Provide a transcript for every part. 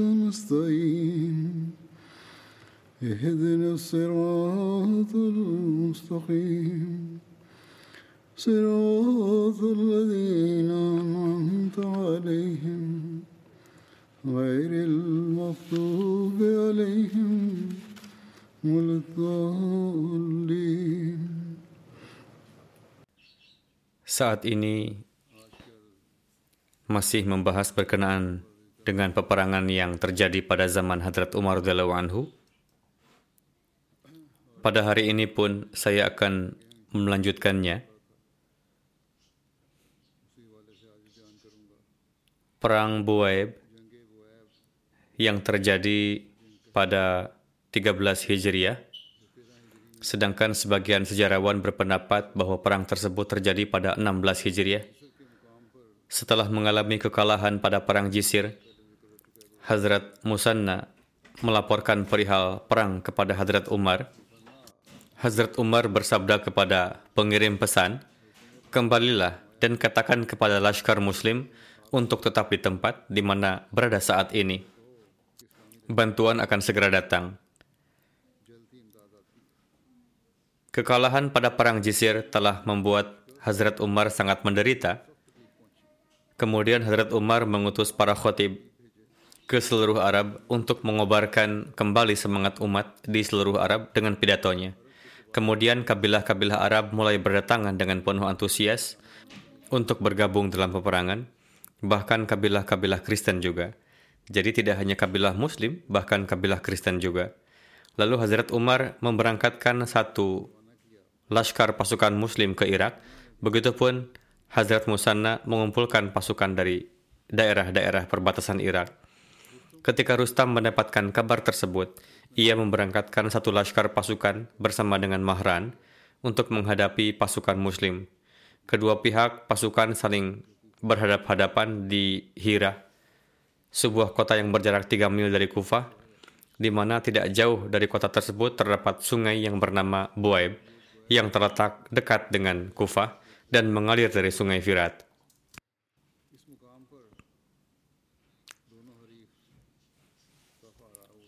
نستعين اهدنا الصراط المستقيم. صراط الذين أنعمت عليهم. غير المغضوب عليهم ولا الضالين. Saat ini masih membahas berkenaan dengan peperangan yang terjadi pada zaman Hadrat Umar radhiyallahu anhu. Pada hari ini pun saya akan melanjutkannya. Perang Buaib yang terjadi pada 13 Hijriah sedangkan sebagian sejarawan berpendapat bahwa perang tersebut terjadi pada 16 Hijriah. Setelah mengalami kekalahan pada perang Jisir, Hazrat Musanna melaporkan perihal perang kepada Hazrat Umar. Hazrat Umar bersabda kepada pengirim pesan, "Kembalilah dan katakan kepada laskar muslim untuk tetap di tempat di mana berada saat ini. Bantuan akan segera datang." Kekalahan pada Perang Jisir telah membuat Hazrat Umar sangat menderita. Kemudian Hazrat Umar mengutus para khotib ke seluruh Arab untuk mengobarkan kembali semangat umat di seluruh Arab dengan pidatonya. Kemudian kabilah-kabilah Arab mulai berdatangan dengan penuh antusias untuk bergabung dalam peperangan, bahkan kabilah-kabilah Kristen juga. Jadi tidak hanya kabilah Muslim, bahkan kabilah Kristen juga. Lalu Hazrat Umar memberangkatkan satu laskar pasukan muslim ke Irak, begitupun Hazrat Musanna mengumpulkan pasukan dari daerah-daerah perbatasan Irak. Ketika Rustam mendapatkan kabar tersebut, ia memberangkatkan satu laskar pasukan bersama dengan Mahran untuk menghadapi pasukan muslim. Kedua pihak pasukan saling berhadap-hadapan di Hira, sebuah kota yang berjarak 3 mil dari Kufah, di mana tidak jauh dari kota tersebut terdapat sungai yang bernama Buaib, yang terletak dekat dengan Kufah dan mengalir dari sungai Firat.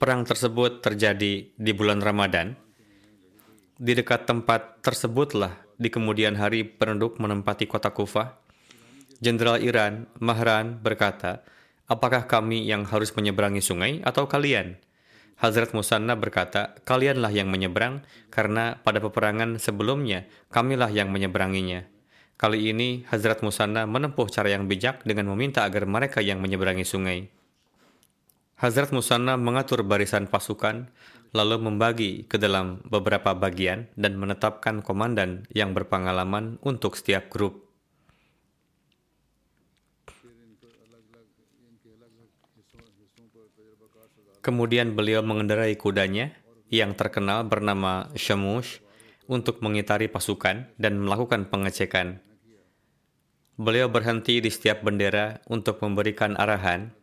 Perang tersebut terjadi di bulan Ramadan. Di dekat tempat tersebutlah di kemudian hari penduduk menempati kota Kufah. Jenderal Iran, Mahran, berkata, Apakah kami yang harus menyeberangi sungai atau kalian? Hazrat Musanna berkata, kalianlah yang menyeberang, karena pada peperangan sebelumnya, kamilah yang menyeberanginya. Kali ini, Hazrat Musanna menempuh cara yang bijak dengan meminta agar mereka yang menyeberangi sungai. Hazrat Musanna mengatur barisan pasukan, lalu membagi ke dalam beberapa bagian dan menetapkan komandan yang berpengalaman untuk setiap grup. Kemudian beliau mengendarai kudanya yang terkenal bernama Shamush untuk mengitari pasukan dan melakukan pengecekan. Beliau berhenti di setiap bendera untuk memberikan arahan.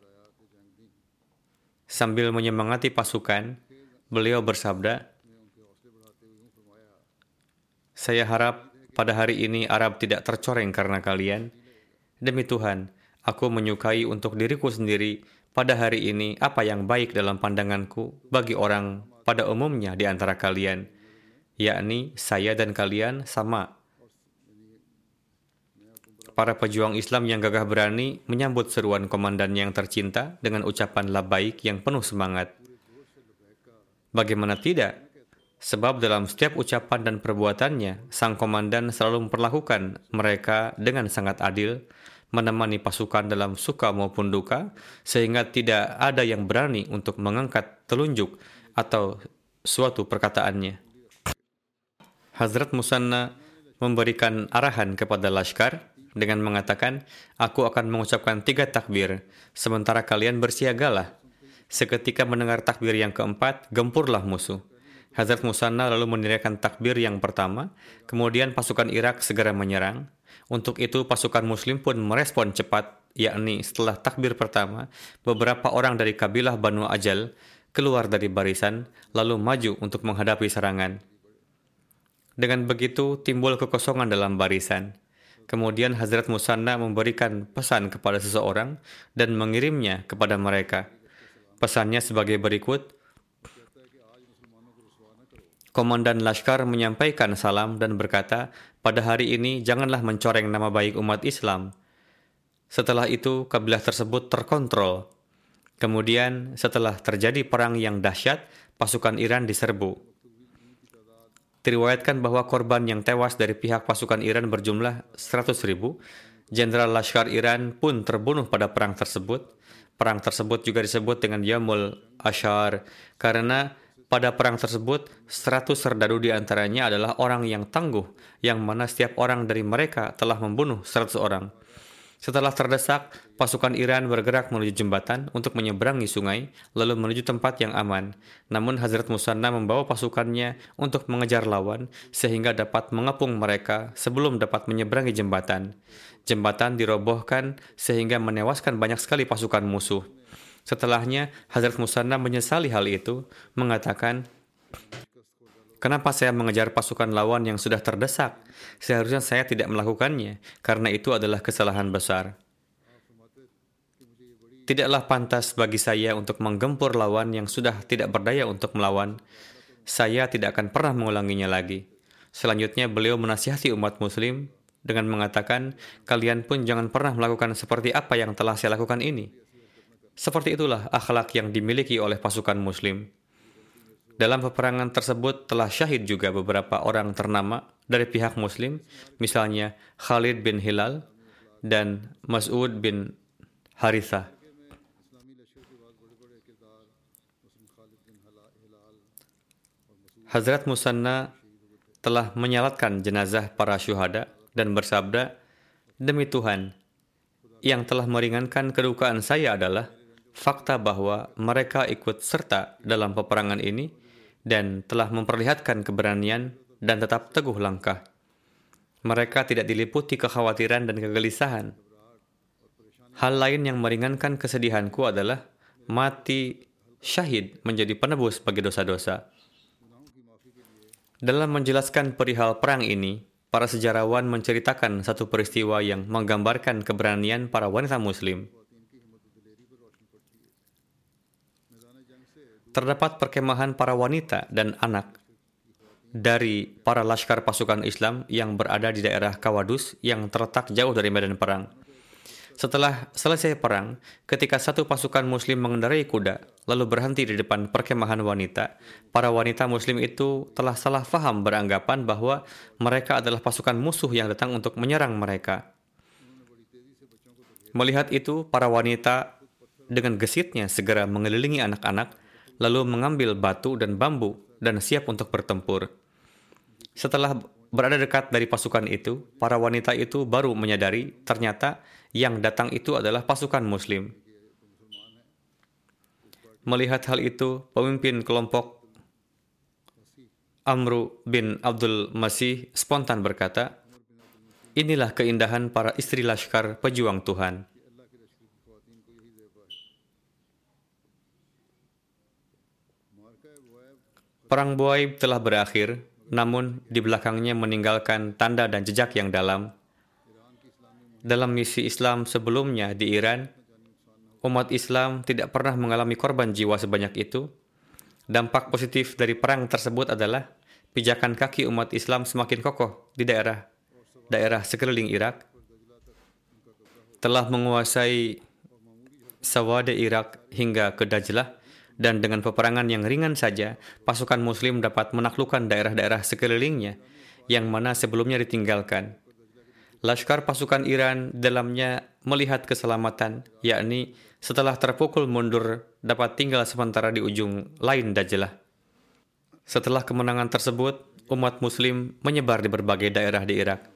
Sambil menyemangati pasukan, beliau bersabda, Saya harap pada hari ini Arab tidak tercoreng karena kalian. Demi Tuhan, aku menyukai untuk diriku sendiri pada hari ini apa yang baik dalam pandanganku bagi orang pada umumnya di antara kalian, yakni saya dan kalian sama. Para pejuang Islam yang gagah berani menyambut seruan komandan yang tercinta dengan ucapan labaik yang penuh semangat. Bagaimana tidak? Sebab dalam setiap ucapan dan perbuatannya, sang komandan selalu memperlakukan mereka dengan sangat adil, menemani pasukan dalam suka maupun duka, sehingga tidak ada yang berani untuk mengangkat telunjuk atau suatu perkataannya. Hazrat Musanna memberikan arahan kepada Lashkar dengan mengatakan, Aku akan mengucapkan tiga takbir, sementara kalian bersiagalah. Seketika mendengar takbir yang keempat, gempurlah musuh. Hazrat Musanna lalu menirikan takbir yang pertama, kemudian pasukan Irak segera menyerang. Untuk itu pasukan muslim pun merespon cepat, yakni setelah takbir pertama, beberapa orang dari kabilah Banu Ajal keluar dari barisan, lalu maju untuk menghadapi serangan. Dengan begitu timbul kekosongan dalam barisan. Kemudian Hazrat Musanna memberikan pesan kepada seseorang dan mengirimnya kepada mereka. Pesannya sebagai berikut, Komandan Laskar menyampaikan salam dan berkata, pada hari ini janganlah mencoreng nama baik umat Islam. Setelah itu, kabilah tersebut terkontrol. Kemudian, setelah terjadi perang yang dahsyat, pasukan Iran diserbu. Diriwayatkan bahwa korban yang tewas dari pihak pasukan Iran berjumlah 100 ribu. Jenderal Laskar Iran pun terbunuh pada perang tersebut. Perang tersebut juga disebut dengan Yamul Ashar karena pada perang tersebut, 100 serdadu di antaranya adalah orang yang tangguh, yang mana setiap orang dari mereka telah membunuh 100 orang. Setelah terdesak, pasukan Iran bergerak menuju jembatan untuk menyeberangi sungai, lalu menuju tempat yang aman. Namun Hazrat Musanna membawa pasukannya untuk mengejar lawan, sehingga dapat mengepung mereka sebelum dapat menyeberangi jembatan. Jembatan dirobohkan sehingga menewaskan banyak sekali pasukan musuh. Setelahnya, Hazrat Musanna menyesali hal itu, mengatakan, Kenapa saya mengejar pasukan lawan yang sudah terdesak? Seharusnya saya tidak melakukannya, karena itu adalah kesalahan besar. Tidaklah pantas bagi saya untuk menggempur lawan yang sudah tidak berdaya untuk melawan. Saya tidak akan pernah mengulanginya lagi. Selanjutnya, beliau menasihati umat Muslim dengan mengatakan, "Kalian pun jangan pernah melakukan seperti apa yang telah saya lakukan ini." Seperti itulah akhlak yang dimiliki oleh pasukan muslim. Dalam peperangan tersebut telah syahid juga beberapa orang ternama dari pihak muslim, misalnya Khalid bin Hilal dan Mas'ud bin Haritha. Hazrat Musanna telah menyalatkan jenazah para syuhada dan bersabda, Demi Tuhan, yang telah meringankan kedukaan saya adalah fakta bahwa mereka ikut serta dalam peperangan ini dan telah memperlihatkan keberanian dan tetap teguh langkah. Mereka tidak diliputi kekhawatiran dan kegelisahan. Hal lain yang meringankan kesedihanku adalah mati syahid menjadi penebus bagi dosa-dosa. Dalam menjelaskan perihal perang ini, para sejarawan menceritakan satu peristiwa yang menggambarkan keberanian para wanita muslim. Terdapat perkemahan para wanita dan anak dari para laskar pasukan Islam yang berada di daerah Kawadus yang terletak jauh dari medan perang. Setelah selesai perang, ketika satu pasukan muslim mengendarai kuda, lalu berhenti di depan perkemahan wanita, para wanita muslim itu telah salah faham beranggapan bahwa mereka adalah pasukan musuh yang datang untuk menyerang mereka. Melihat itu, para wanita dengan gesitnya segera mengelilingi anak-anak lalu mengambil batu dan bambu dan siap untuk bertempur. Setelah berada dekat dari pasukan itu, para wanita itu baru menyadari ternyata yang datang itu adalah pasukan Muslim. Melihat hal itu, pemimpin kelompok Amru bin Abdul Masih spontan berkata, Inilah keindahan para istri laskar pejuang Tuhan. Perang Buaib telah berakhir, namun di belakangnya meninggalkan tanda dan jejak yang dalam. Dalam misi Islam sebelumnya di Iran, umat Islam tidak pernah mengalami korban jiwa sebanyak itu. Dampak positif dari perang tersebut adalah pijakan kaki umat Islam semakin kokoh di daerah daerah sekeliling Irak, telah menguasai Sawade Irak hingga ke Dajlah, dan dengan peperangan yang ringan saja, pasukan Muslim dapat menaklukkan daerah-daerah sekelilingnya yang mana sebelumnya ditinggalkan. Laskar pasukan Iran dalamnya melihat keselamatan, yakni setelah terpukul mundur dapat tinggal sementara di ujung lain Dajlah. Setelah kemenangan tersebut, umat Muslim menyebar di berbagai daerah di Irak.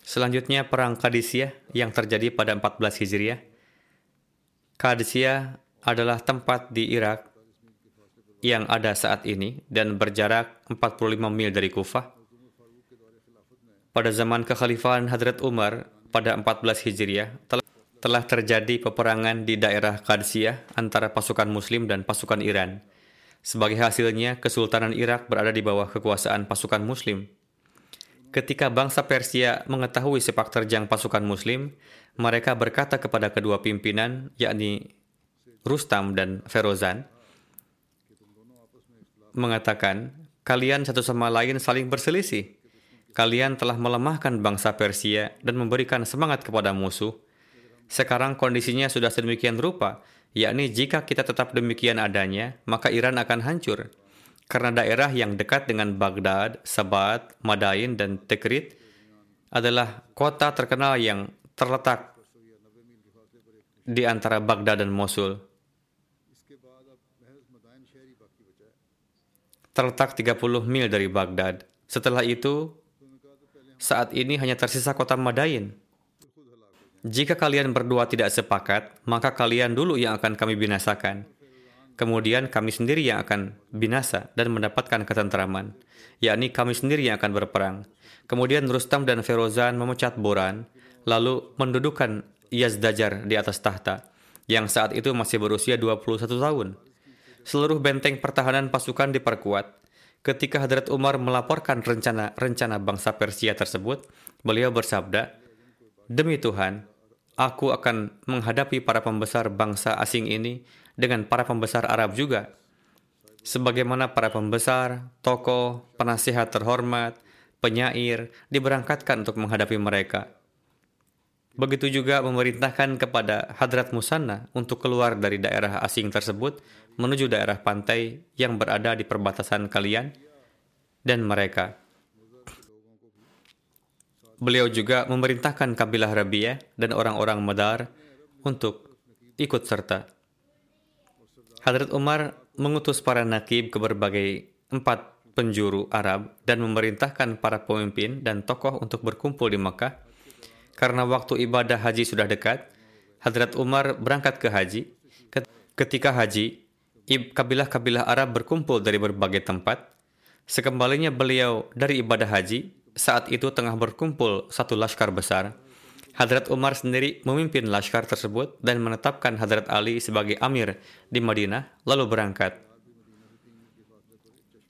Selanjutnya Perang Qadisiyah yang terjadi pada 14 Hijriah. Qadisiyah adalah tempat di Irak yang ada saat ini dan berjarak 45 mil dari Kufah. Pada zaman kekhalifahan Hadrat Umar pada 14 Hijriah telah terjadi peperangan di daerah Qadisiyah antara pasukan Muslim dan pasukan Iran. Sebagai hasilnya, Kesultanan Irak berada di bawah kekuasaan pasukan Muslim. Ketika bangsa Persia mengetahui sepak terjang pasukan Muslim, mereka berkata kepada kedua pimpinan, yakni Rustam dan Ferozan, mengatakan, kalian satu sama lain saling berselisih. Kalian telah melemahkan bangsa Persia dan memberikan semangat kepada musuh. Sekarang kondisinya sudah sedemikian rupa, yakni jika kita tetap demikian adanya, maka Iran akan hancur karena daerah yang dekat dengan Baghdad, Sabat, Madain, dan Tikrit adalah kota terkenal yang terletak di antara Baghdad dan Mosul. Terletak 30 mil dari Baghdad. Setelah itu, saat ini hanya tersisa kota Madain. Jika kalian berdua tidak sepakat, maka kalian dulu yang akan kami binasakan. Kemudian kami sendiri yang akan binasa dan mendapatkan ketentraman, yakni kami sendiri yang akan berperang. Kemudian Rustam dan Ferozan memecat Boran, lalu mendudukan Yazdajar di atas tahta, yang saat itu masih berusia 21 tahun. Seluruh benteng pertahanan pasukan diperkuat. Ketika Hadrat Umar melaporkan rencana-rencana bangsa Persia tersebut, beliau bersabda, Demi Tuhan, aku akan menghadapi para pembesar bangsa asing ini dengan para pembesar Arab juga. Sebagaimana para pembesar, tokoh, penasihat terhormat, penyair diberangkatkan untuk menghadapi mereka. Begitu juga memerintahkan kepada Hadrat Musanna untuk keluar dari daerah asing tersebut menuju daerah pantai yang berada di perbatasan kalian dan mereka. Beliau juga memerintahkan kabilah Rabi'ah dan orang-orang Madar untuk ikut serta. Hadrat Umar mengutus para nakib ke berbagai empat penjuru Arab dan memerintahkan para pemimpin dan tokoh untuk berkumpul di Makkah. Karena waktu ibadah haji sudah dekat, Hadrat Umar berangkat ke haji. Ketika haji, kabilah-kabilah Arab berkumpul dari berbagai tempat. Sekembalinya beliau dari ibadah haji, saat itu tengah berkumpul satu laskar besar Hadrat Umar sendiri memimpin laskar tersebut dan menetapkan Hadrat Ali sebagai amir di Madinah, lalu berangkat.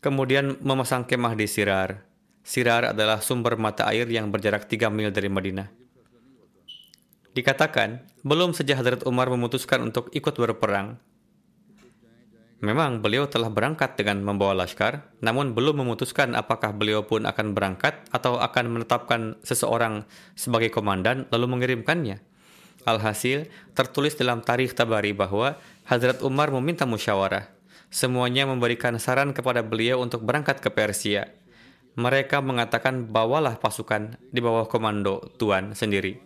Kemudian memasang kemah di Sirar. Sirar adalah sumber mata air yang berjarak 3 mil dari Madinah. Dikatakan, belum saja Hadrat Umar memutuskan untuk ikut berperang, Memang beliau telah berangkat dengan membawa laskar, namun belum memutuskan apakah beliau pun akan berangkat atau akan menetapkan seseorang sebagai komandan lalu mengirimkannya. Alhasil, tertulis dalam tarikh Tabari bahwa Hadrat Umar meminta musyawarah. Semuanya memberikan saran kepada beliau untuk berangkat ke Persia. Mereka mengatakan bawalah pasukan di bawah komando Tuan sendiri.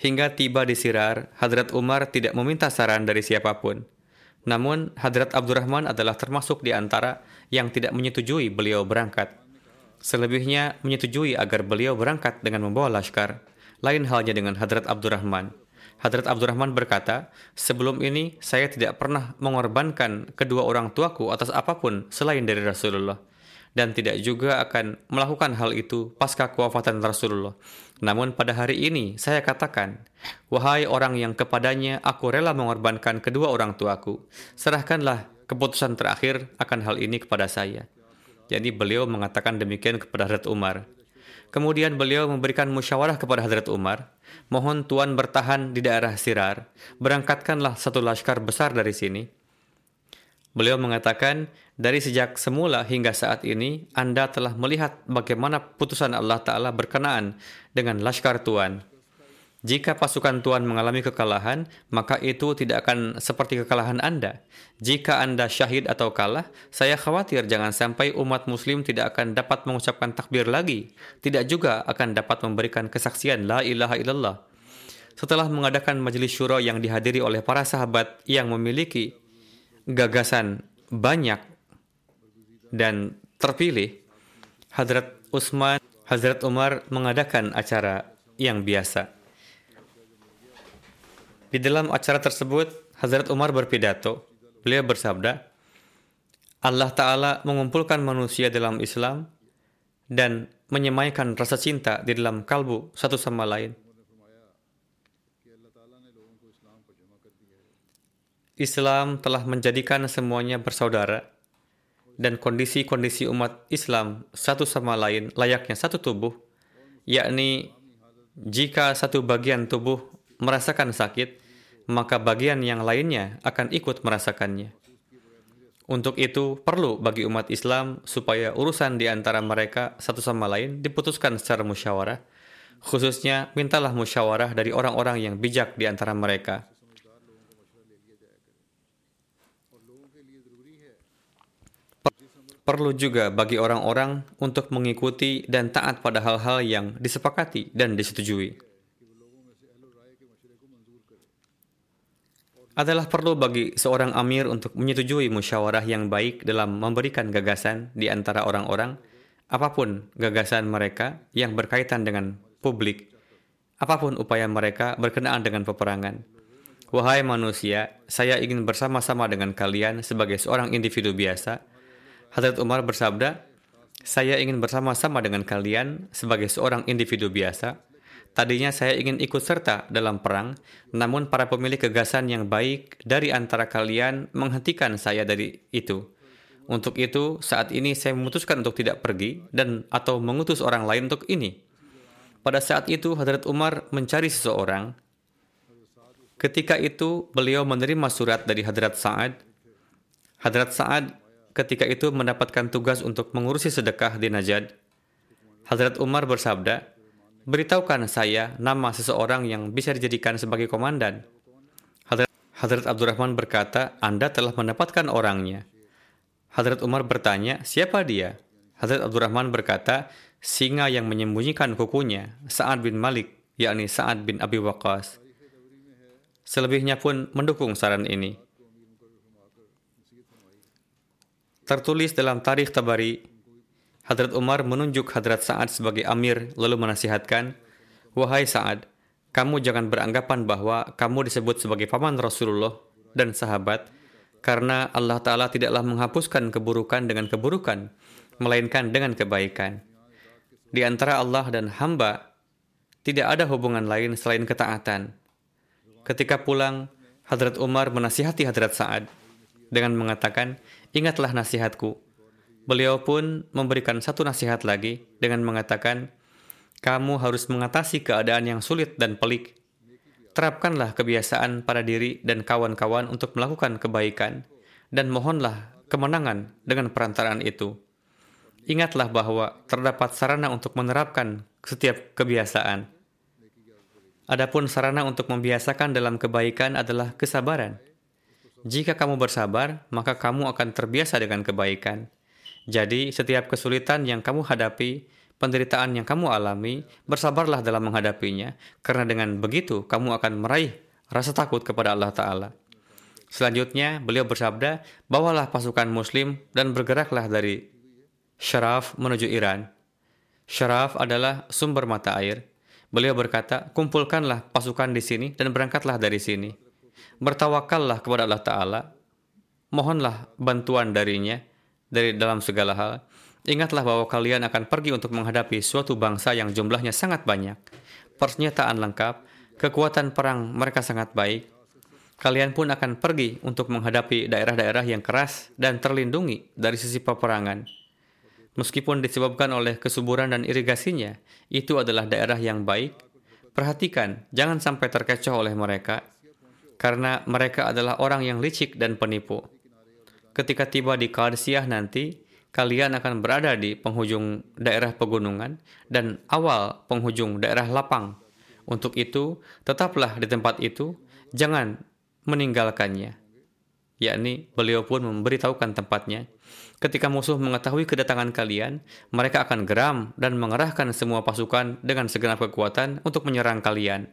Hingga tiba di Sirar, Hadrat Umar tidak meminta saran dari siapa pun. Namun, Hadrat Abdurrahman adalah termasuk di antara yang tidak menyetujui beliau berangkat. Selebihnya menyetujui agar beliau berangkat dengan membawa laskar. Lain halnya dengan Hadrat Abdurrahman. Hadrat Abdurrahman berkata, sebelum ini saya tidak pernah mengorbankan kedua orang tuaku atas apa pun selain dari Rasulullah dan tidak juga akan melakukan hal itu pasca kewafatan Rasulullah. Namun pada hari ini saya katakan, wahai orang yang kepadanya aku rela mengorbankan kedua orang tuaku, serahkanlah keputusan terakhir akan hal ini kepada saya. Jadi beliau mengatakan demikian kepada Hadrat Umar. Kemudian beliau memberikan musyawarah kepada Hadrat Umar, mohon Tuan bertahan di daerah Sirar, berangkatkanlah satu laskar besar dari sini, Beliau mengatakan, dari sejak semula hingga saat ini, Anda telah melihat bagaimana putusan Allah Ta'ala berkenaan dengan Laskar Tuan. Jika pasukan Tuhan mengalami kekalahan, maka itu tidak akan seperti kekalahan Anda. Jika Anda syahid atau kalah, saya khawatir jangan sampai umat muslim tidak akan dapat mengucapkan takbir lagi, tidak juga akan dapat memberikan kesaksian la ilaha illallah. Setelah mengadakan majelis syuro yang dihadiri oleh para sahabat yang memiliki gagasan banyak dan terpilih, Hadrat Utsman, Hadrat Umar mengadakan acara yang biasa. Di dalam acara tersebut, Hazrat Umar berpidato. Beliau bersabda, Allah Ta'ala mengumpulkan manusia dalam Islam dan menyemaikan rasa cinta di dalam kalbu satu sama lain. Islam telah menjadikan semuanya bersaudara dan kondisi-kondisi umat Islam satu sama lain layaknya satu tubuh, yakni jika satu bagian tubuh merasakan sakit, maka bagian yang lainnya akan ikut merasakannya. Untuk itu, perlu bagi umat Islam supaya urusan di antara mereka satu sama lain diputuskan secara musyawarah. Khususnya, mintalah musyawarah dari orang-orang yang bijak di antara mereka. Perlu juga bagi orang-orang untuk mengikuti dan taat pada hal-hal yang disepakati dan disetujui. adalah perlu bagi seorang amir untuk menyetujui musyawarah yang baik dalam memberikan gagasan di antara orang-orang, apa pun gagasan mereka yang berkaitan dengan publik, apa pun upaya mereka berkenaan dengan peperangan. Wahai manusia, saya ingin bersama-sama dengan kalian sebagai seorang individu biasa. Hadrat Umar bersabda, saya ingin bersama-sama dengan kalian sebagai seorang individu biasa Tadinya saya ingin ikut serta dalam perang, namun para pemilik kegasan yang baik dari antara kalian menghentikan saya dari itu. Untuk itu, saat ini saya memutuskan untuk tidak pergi dan atau mengutus orang lain untuk ini. Pada saat itu, Hadrat Umar mencari seseorang. Ketika itu, beliau menerima surat dari Hadrat Sa'ad. Hadrat Sa'ad ketika itu mendapatkan tugas untuk mengurusi sedekah di Najd. Hadrat Umar bersabda, Beritahukan saya nama seseorang yang bisa dijadikan sebagai komandan. Hadrat, Hadrat Abdurrahman berkata, Anda telah mendapatkan orangnya. Hadrat Umar bertanya, siapa dia? Hadrat Abdurrahman berkata, singa yang menyembunyikan kukunya, Sa'ad bin Malik, yakni Sa'ad bin Abi Waqqas. Selebihnya pun mendukung saran ini. Tertulis dalam tarikh Tabari, Hadrat Umar menunjuk Hadrat Sa'ad sebagai amir lalu menasihatkan, Wahai Sa'ad, kamu jangan beranggapan bahwa kamu disebut sebagai paman Rasulullah dan sahabat karena Allah Ta'ala tidaklah menghapuskan keburukan dengan keburukan, melainkan dengan kebaikan. Di antara Allah dan hamba, tidak ada hubungan lain selain ketaatan. Ketika pulang, Hadrat Umar menasihati Hadrat Sa'ad dengan mengatakan, Ingatlah nasihatku, Beliau pun memberikan satu nasihat lagi dengan mengatakan, kamu harus mengatasi keadaan yang sulit dan pelik. Terapkanlah kebiasaan pada diri dan kawan-kawan untuk melakukan kebaikan, dan mohonlah kemenangan dengan perantaraan itu. Ingatlah bahwa terdapat sarana untuk menerapkan setiap kebiasaan. Adapun sarana untuk membiasakan dalam kebaikan adalah kesabaran. Jika kamu bersabar, maka kamu akan terbiasa dengan kebaikan. Jadi, setiap kesulitan yang kamu hadapi, penderitaan yang kamu alami, bersabarlah dalam menghadapinya, karena dengan begitu kamu akan meraih rasa takut kepada Allah Ta'ala. Selanjutnya, beliau bersabda, bawalah pasukan muslim dan bergeraklah dari Syaraf menuju Iran. Syaraf adalah sumber mata air. Beliau berkata, kumpulkanlah pasukan di sini dan berangkatlah dari sini. Bertawakallah kepada Allah Ta'ala. Mohonlah bantuan darinya dari dalam segala hal, ingatlah bahwa kalian akan pergi untuk menghadapi suatu bangsa yang jumlahnya sangat banyak. Pernyataan lengkap, kekuatan perang mereka sangat baik. Kalian pun akan pergi untuk menghadapi daerah-daerah yang keras dan terlindungi dari sisi peperangan. Meskipun disebabkan oleh kesuburan dan irigasinya, itu adalah daerah yang baik. Perhatikan, jangan sampai terkecoh oleh mereka, karena mereka adalah orang yang licik dan penipu. Ketika tiba di Karsiah nanti, kalian akan berada di penghujung daerah pegunungan dan awal penghujung daerah lapang. Untuk itu, tetaplah di tempat itu, jangan meninggalkannya. Yakni, beliau pun memberitahukan tempatnya. Ketika musuh mengetahui kedatangan kalian, mereka akan geram dan mengerahkan semua pasukan dengan segenap kekuatan untuk menyerang kalian.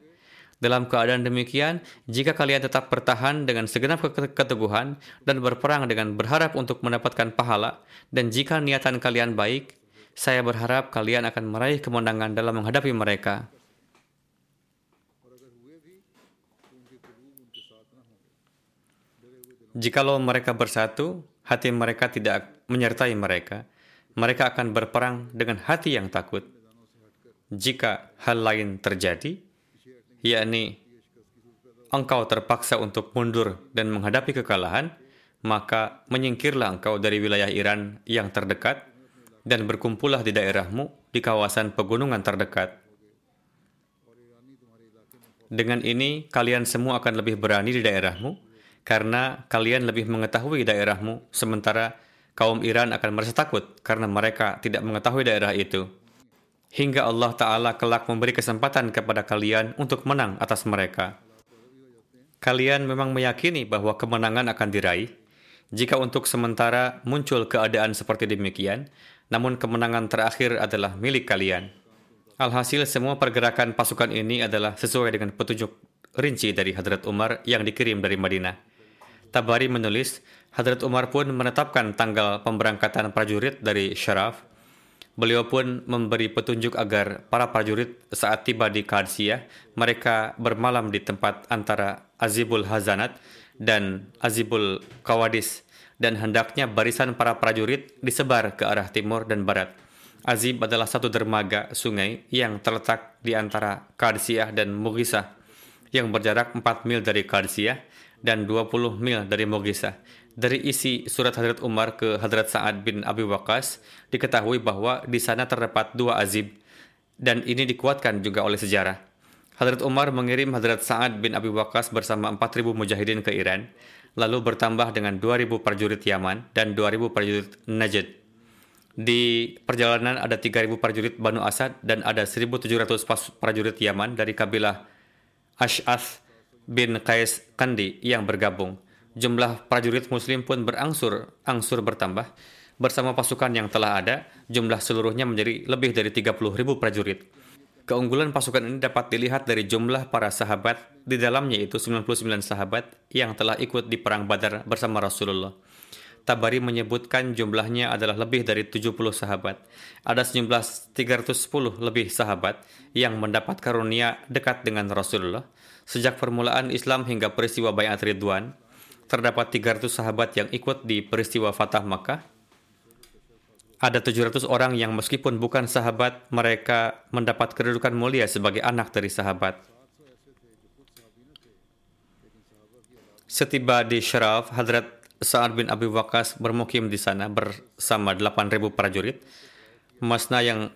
Dalam keadaan demikian, jika kalian tetap bertahan dengan segenap keteguhan dan berperang dengan berharap untuk mendapatkan pahala, dan jika niatan kalian baik, saya berharap kalian akan meraih kemenangan dalam menghadapi mereka. Jikalau mereka bersatu, hati mereka tidak menyertai mereka. Mereka akan berperang dengan hati yang takut. Jika hal lain terjadi, yakni engkau terpaksa untuk mundur dan menghadapi kekalahan, maka menyingkirlah engkau dari wilayah Iran yang terdekat dan berkumpullah di daerahmu di kawasan pegunungan terdekat. Dengan ini, kalian semua akan lebih berani di daerahmu, karena kalian lebih mengetahui daerahmu, sementara kaum Iran akan merasa takut karena mereka tidak mengetahui daerah itu hingga Allah Ta'ala kelak memberi kesempatan kepada kalian untuk menang atas mereka. Kalian memang meyakini bahwa kemenangan akan diraih. Jika untuk sementara muncul keadaan seperti demikian, namun kemenangan terakhir adalah milik kalian. Alhasil semua pergerakan pasukan ini adalah sesuai dengan petunjuk rinci dari Hadrat Umar yang dikirim dari Madinah. Tabari menulis, Hadrat Umar pun menetapkan tanggal pemberangkatan prajurit dari Syaraf Beliau pun memberi petunjuk agar para prajurit saat tiba di Qadisiyah, mereka bermalam di tempat antara Azibul Hazanat dan Azibul Kawadis, dan hendaknya barisan para prajurit disebar ke arah timur dan barat. Azib adalah satu dermaga sungai yang terletak di antara Qadisiyah dan Mugisah, yang berjarak 4 mil dari Qadisiyah dan 20 mil dari Mugisah dari isi surat Hadrat Umar ke Hadrat Sa'ad bin Abi Waqas, diketahui bahwa di sana terdapat dua azib, dan ini dikuatkan juga oleh sejarah. Hadrat Umar mengirim Hadrat Sa'ad bin Abi Waqas bersama 4.000 mujahidin ke Iran, lalu bertambah dengan 2.000 prajurit Yaman dan 2.000 prajurit Najd. Di perjalanan ada 3.000 prajurit Banu Asad dan ada 1.700 prajurit Yaman dari kabilah Ash'ath bin Qais Kandi yang bergabung. Jumlah prajurit muslim pun berangsur angsur bertambah. Bersama pasukan yang telah ada, jumlah seluruhnya menjadi lebih dari 30 ribu prajurit. Keunggulan pasukan ini dapat dilihat dari jumlah para sahabat, di dalamnya itu 99 sahabat yang telah ikut di Perang Badar bersama Rasulullah. Tabari menyebutkan jumlahnya adalah lebih dari 70 sahabat. Ada sejumlah 310 lebih sahabat yang mendapat karunia dekat dengan Rasulullah. Sejak permulaan Islam hingga peristiwa Bayat Ridwan, terdapat 300 sahabat yang ikut di peristiwa Fatah Makkah. Ada 700 orang yang meskipun bukan sahabat, mereka mendapat kedudukan mulia sebagai anak dari sahabat. Setiba di Syaraf, Hadrat Sa'ad bin Abi Waqas bermukim di sana bersama 8.000 prajurit. Masna yang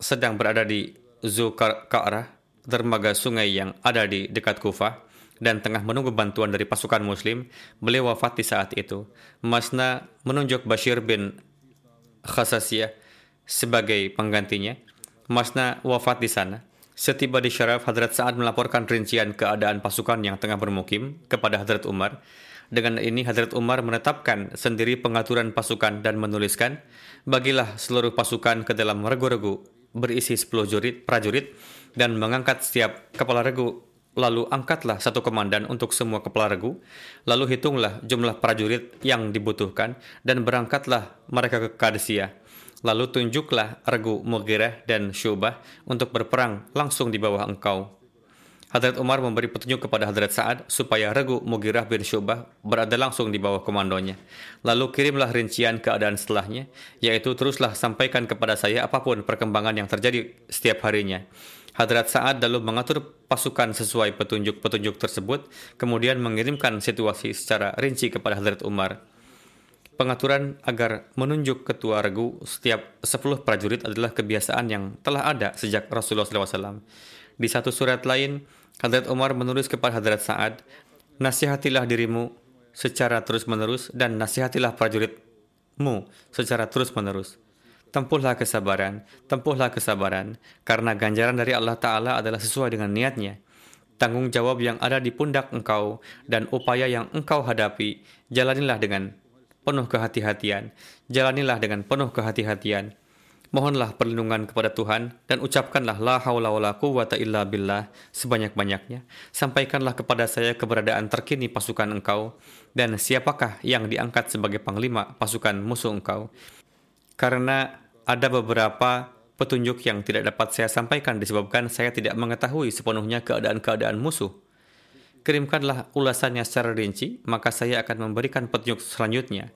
sedang berada di Zulkar'ah, dermaga sungai yang ada di dekat Kufah, dan tengah menunggu bantuan dari pasukan muslim, beliau wafat di saat itu. Masna menunjuk Bashir bin Khasasiyah sebagai penggantinya. Masna wafat di sana. Setiba di Syaraf, Hadrat Sa'ad melaporkan rincian keadaan pasukan yang tengah bermukim kepada Hadrat Umar. Dengan ini Hadrat Umar menetapkan sendiri pengaturan pasukan dan menuliskan, bagilah seluruh pasukan ke dalam regu-regu berisi 10 jurid, prajurit dan mengangkat setiap kepala regu Lalu angkatlah satu komandan untuk semua kepala regu, lalu hitunglah jumlah prajurit yang dibutuhkan, dan berangkatlah mereka ke Kadesiyah. Lalu tunjuklah regu Mughirah dan Syubah untuk berperang langsung di bawah engkau. Hadrat Umar memberi petunjuk kepada Hadrat Sa'ad supaya regu Mughirah bin Syubah berada langsung di bawah komandonya. Lalu kirimlah rincian keadaan setelahnya, yaitu teruslah sampaikan kepada saya apa pun perkembangan yang terjadi setiap harinya. Hadrat Sa'ad lalu mengatur pasukan sesuai petunjuk-petunjuk tersebut, kemudian mengirimkan situasi secara rinci kepada Hadrat Umar. Pengaturan agar menunjuk ketua regu setiap 10 prajurit adalah kebiasaan yang telah ada sejak Rasulullah SAW. Di satu surat lain, Hadrat Umar menulis kepada Hadrat Sa'ad, Nasihatilah dirimu secara terus-menerus dan nasihatilah prajuritmu secara terus-menerus. Tempuhlah kesabaran, tempuhlah kesabaran, karena ganjaran dari Allah Ta'ala adalah sesuai dengan niatnya. Tanggung jawab yang ada di pundak engkau dan upaya yang engkau hadapi, jalanilah dengan penuh kehati-hatian. Jalanilah dengan penuh kehati-hatian. Mohonlah perlindungan kepada Tuhan dan ucapkanlah la haula wala quwata illa billah sebanyak-banyaknya. Sampaikanlah kepada saya keberadaan terkini pasukan engkau dan siapakah yang diangkat sebagai panglima pasukan musuh engkau. Karena ada beberapa petunjuk yang tidak dapat saya sampaikan disebabkan saya tidak mengetahui sepenuhnya keadaan-keadaan musuh. Kirimkanlah ulasannya secara rinci, maka saya akan memberikan petunjuk selanjutnya.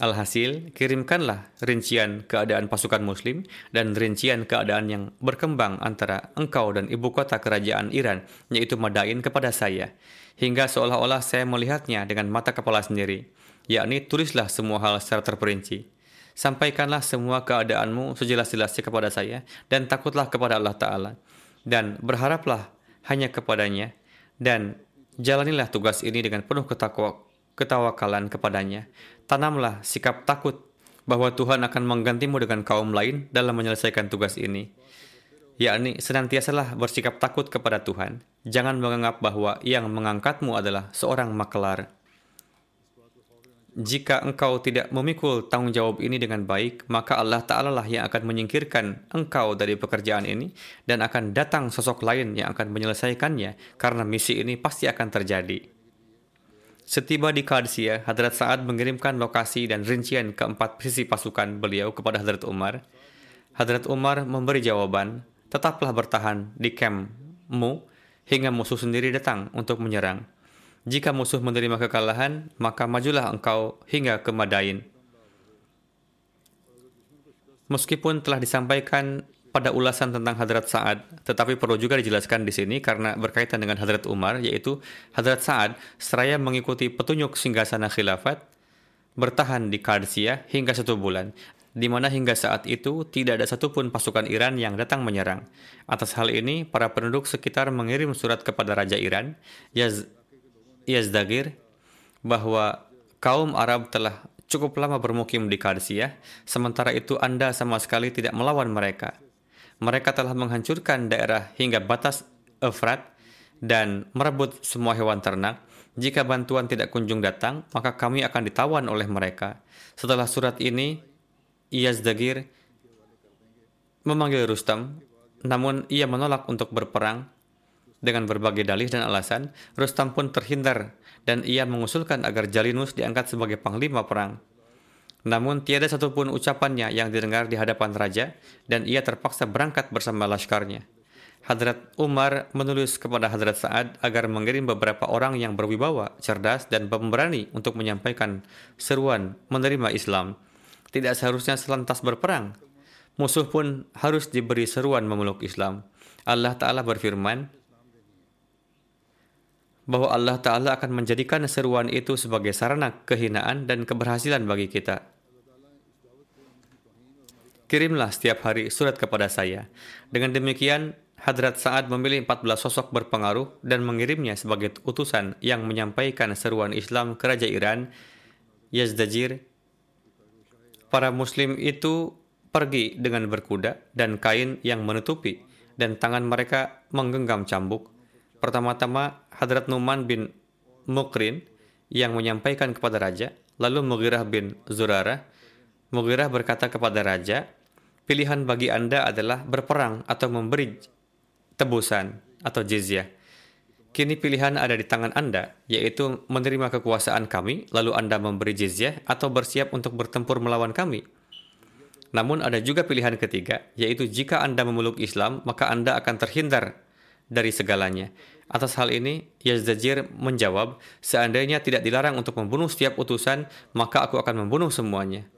Alhasil, kirimkanlah rincian keadaan pasukan muslim dan rincian keadaan yang berkembang antara engkau dan ibu kota kerajaan Iran, yaitu Madain kepada saya, hingga seolah-olah saya melihatnya dengan mata kepala sendiri, yakni tulislah semua hal secara terperinci. Sampaikanlah semua keadaanmu sejelas-jelasnya kepada saya dan takutlah kepada Allah Ta'ala. Dan berharaplah hanya kepadanya dan jalanilah tugas ini dengan penuh ketakwa, ketawakalan kepadanya. Tanamlah sikap takut bahwa Tuhan akan menggantimu dengan kaum lain dalam menyelesaikan tugas ini. Yakni senantiasalah bersikap takut kepada Tuhan. Jangan menganggap bahwa yang mengangkatmu adalah seorang makelar jika engkau tidak memikul tanggung jawab ini dengan baik, maka Allah Ta'ala lah yang akan menyingkirkan engkau dari pekerjaan ini dan akan datang sosok lain yang akan menyelesaikannya karena misi ini pasti akan terjadi. Setiba di Qadisiyah, Hadrat Sa'ad mengirimkan lokasi dan rincian keempat sisi pasukan beliau kepada Hadrat Umar. Hadrat Umar memberi jawaban, tetaplah bertahan di kampmu hingga musuh sendiri datang untuk menyerang. Jika musuh menerima kekalahan, maka majulah engkau hingga ke Madain. Meskipun telah disampaikan pada ulasan tentang Hadrat Sa'ad, tetapi perlu juga dijelaskan di sini karena berkaitan dengan Hadrat Umar, yaitu Hadrat Sa'ad seraya mengikuti petunjuk singgasana khilafat, bertahan di Qadisiyah hingga satu bulan, di mana hingga saat itu tidak ada satupun pasukan Iran yang datang menyerang. Atas hal ini, para penduduk sekitar mengirim surat kepada Raja Iran, Yaz Yazdagir bahwa kaum Arab telah cukup lama bermukim di Karsia, sementara itu Anda sama sekali tidak melawan mereka. Mereka telah menghancurkan daerah hingga batas Efrat dan merebut semua hewan ternak. Jika bantuan tidak kunjung datang, maka kami akan ditawan oleh mereka. Setelah surat ini, Yazdagir memanggil Rustam, namun ia menolak untuk berperang dengan berbagai dalih dan alasan, Rustam pun terhindar dan ia mengusulkan agar Jalinus diangkat sebagai panglima perang. Namun tiada satupun ucapannya yang didengar di hadapan raja dan ia terpaksa berangkat bersama laskarnya. Hadrat Umar menulis kepada Hadrat Sa'ad agar mengirim beberapa orang yang berwibawa, cerdas, dan pemberani untuk menyampaikan seruan menerima Islam. Tidak seharusnya selantas berperang. Musuh pun harus diberi seruan memeluk Islam. Allah Ta'ala berfirman, bahwa Allah Ta'ala akan menjadikan seruan itu sebagai sarana kehinaan dan keberhasilan bagi kita. Kirimlah setiap hari surat kepada saya. Dengan demikian, Hadrat Sa'ad memilih 14 sosok berpengaruh dan mengirimnya sebagai utusan yang menyampaikan seruan Islam ke Raja Iran, Yazdajir. Para muslim itu pergi dengan berkuda dan kain yang menutupi, dan tangan mereka menggenggam cambuk. Pertama-tama Hadrat Numan bin Mukrin yang menyampaikan kepada raja, lalu Mughirah bin Zurarah. Mughirah berkata kepada raja, pilihan bagi Anda adalah berperang atau memberi tebusan atau jizyah. Kini pilihan ada di tangan Anda, yaitu menerima kekuasaan kami, lalu Anda memberi jizyah atau bersiap untuk bertempur melawan kami. Namun ada juga pilihan ketiga, yaitu jika Anda memeluk Islam, maka Anda akan terhindar dari segalanya. Atas hal ini, Yazdajir menjawab, seandainya tidak dilarang untuk membunuh setiap utusan, maka aku akan membunuh semuanya.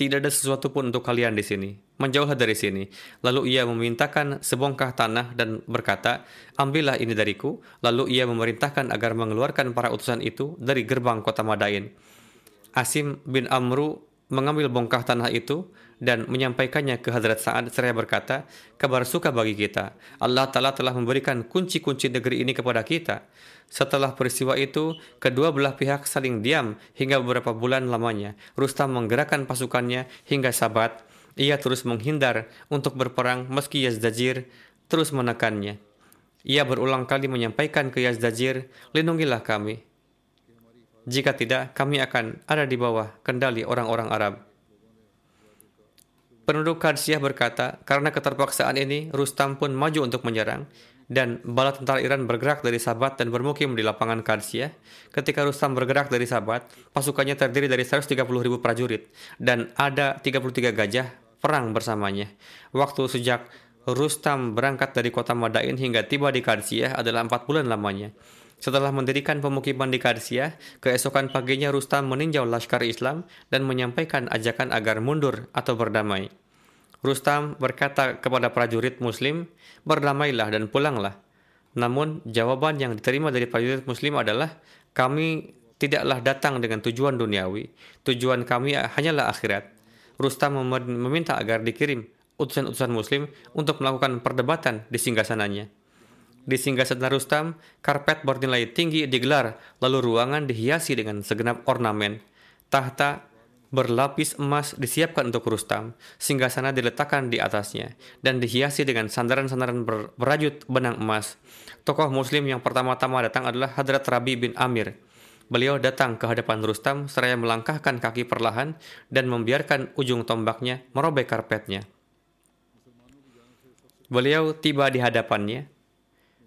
Tidak ada sesuatu pun untuk kalian di sini. Menjauhlah dari sini. Lalu ia memintakan sebongkah tanah dan berkata, ambillah ini dariku. Lalu ia memerintahkan agar mengeluarkan para utusan itu dari gerbang kota Madain. Asim bin Amru mengambil bongkah tanah itu dan menyampaikannya ke Hadrat Sa'ad seraya berkata, kabar suka bagi kita. Allah Ta'ala telah memberikan kunci-kunci negeri ini kepada kita. Setelah peristiwa itu, kedua belah pihak saling diam hingga beberapa bulan lamanya. Rustam menggerakkan pasukannya hingga sabat. Ia terus menghindar untuk berperang meski Yazdajir terus menekannya. Ia berulang kali menyampaikan ke Yazdajir, lindungilah kami. Jika tidak, kami akan ada di bawah kendali orang-orang Arab. Penduduk Kadsiah berkata, karena keterpaksaan ini, Rustam pun maju untuk menyerang, dan bala tentara Iran bergerak dari Sabat dan bermukim di lapangan Kadsiah. Ketika Rustam bergerak dari Sabat, pasukannya terdiri dari 130 ribu prajurit, dan ada 33 gajah perang bersamanya. Waktu sejak Rustam berangkat dari kota Madain hingga tiba di Kadsiah adalah empat bulan lamanya. Setelah mendirikan pemukiman di Karsia, keesokan paginya Rustam meninjau Laskar Islam dan menyampaikan ajakan agar mundur atau berdamai. Rustam berkata kepada prajurit muslim, berdamailah dan pulanglah. Namun jawaban yang diterima dari prajurit muslim adalah, kami tidaklah datang dengan tujuan duniawi, tujuan kami hanyalah akhirat. Rustam meminta agar dikirim utusan-utusan muslim untuk melakukan perdebatan di singgasananya. Di singgasana Rustam, karpet bernilai tinggi digelar, lalu ruangan dihiasi dengan segenap ornamen. Tahta berlapis emas disiapkan untuk Rustam, singgasana diletakkan di atasnya, dan dihiasi dengan sandaran-sandaran ber berajut benang emas. Tokoh muslim yang pertama-tama datang adalah Hadrat Rabi bin Amir. Beliau datang ke hadapan Rustam seraya melangkahkan kaki perlahan dan membiarkan ujung tombaknya merobek karpetnya. Beliau tiba di hadapannya,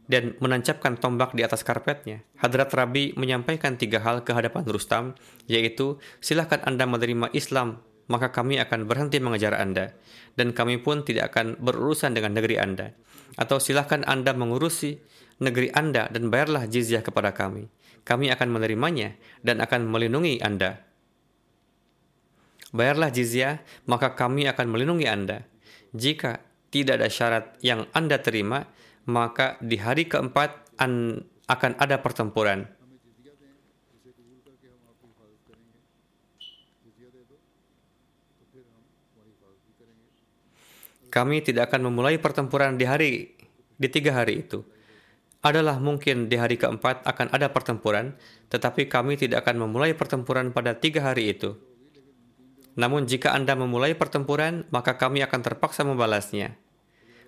dan menancapkan tombak di atas karpetnya. Hadrat Rabi menyampaikan tiga hal ke hadapan Rustam, yaitu, silahkan Anda menerima Islam, maka kami akan berhenti mengejar Anda, dan kami pun tidak akan berurusan dengan negeri Anda. Atau silahkan Anda mengurusi negeri Anda dan bayarlah jizyah kepada kami. Kami akan menerimanya dan akan melindungi Anda. Bayarlah jizyah, maka kami akan melindungi Anda. Jika tidak ada syarat yang Anda terima, maka di hari keempat an, akan ada pertempuran. Kami tidak akan memulai pertempuran di hari di tiga hari itu. Adalah mungkin di hari keempat akan ada pertempuran, tetapi kami tidak akan memulai pertempuran pada tiga hari itu. Namun jika Anda memulai pertempuran, maka kami akan terpaksa membalasnya.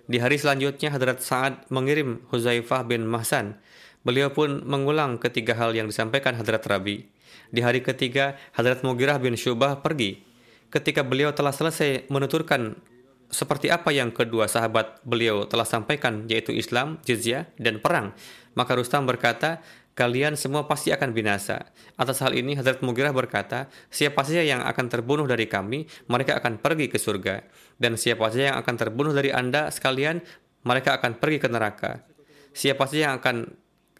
Di hari selanjutnya Hadrat Sa'ad mengirim Huzaifah bin Mahsan. Beliau pun mengulang ketiga hal yang disampaikan Hadrat Rabi. Di hari ketiga, Hadrat Mugirah bin Syubah pergi. Ketika beliau telah selesai menuturkan seperti apa yang kedua sahabat beliau telah sampaikan yaitu Islam, jizyah, dan perang. Maka Rustam berkata, kalian semua pasti akan binasa. Atas hal ini Hazrat Mugirah berkata, siapa saja yang akan terbunuh dari kami, mereka akan pergi ke surga. Dan siapa saja yang akan terbunuh dari anda sekalian, mereka akan pergi ke neraka. Siapa saja yang akan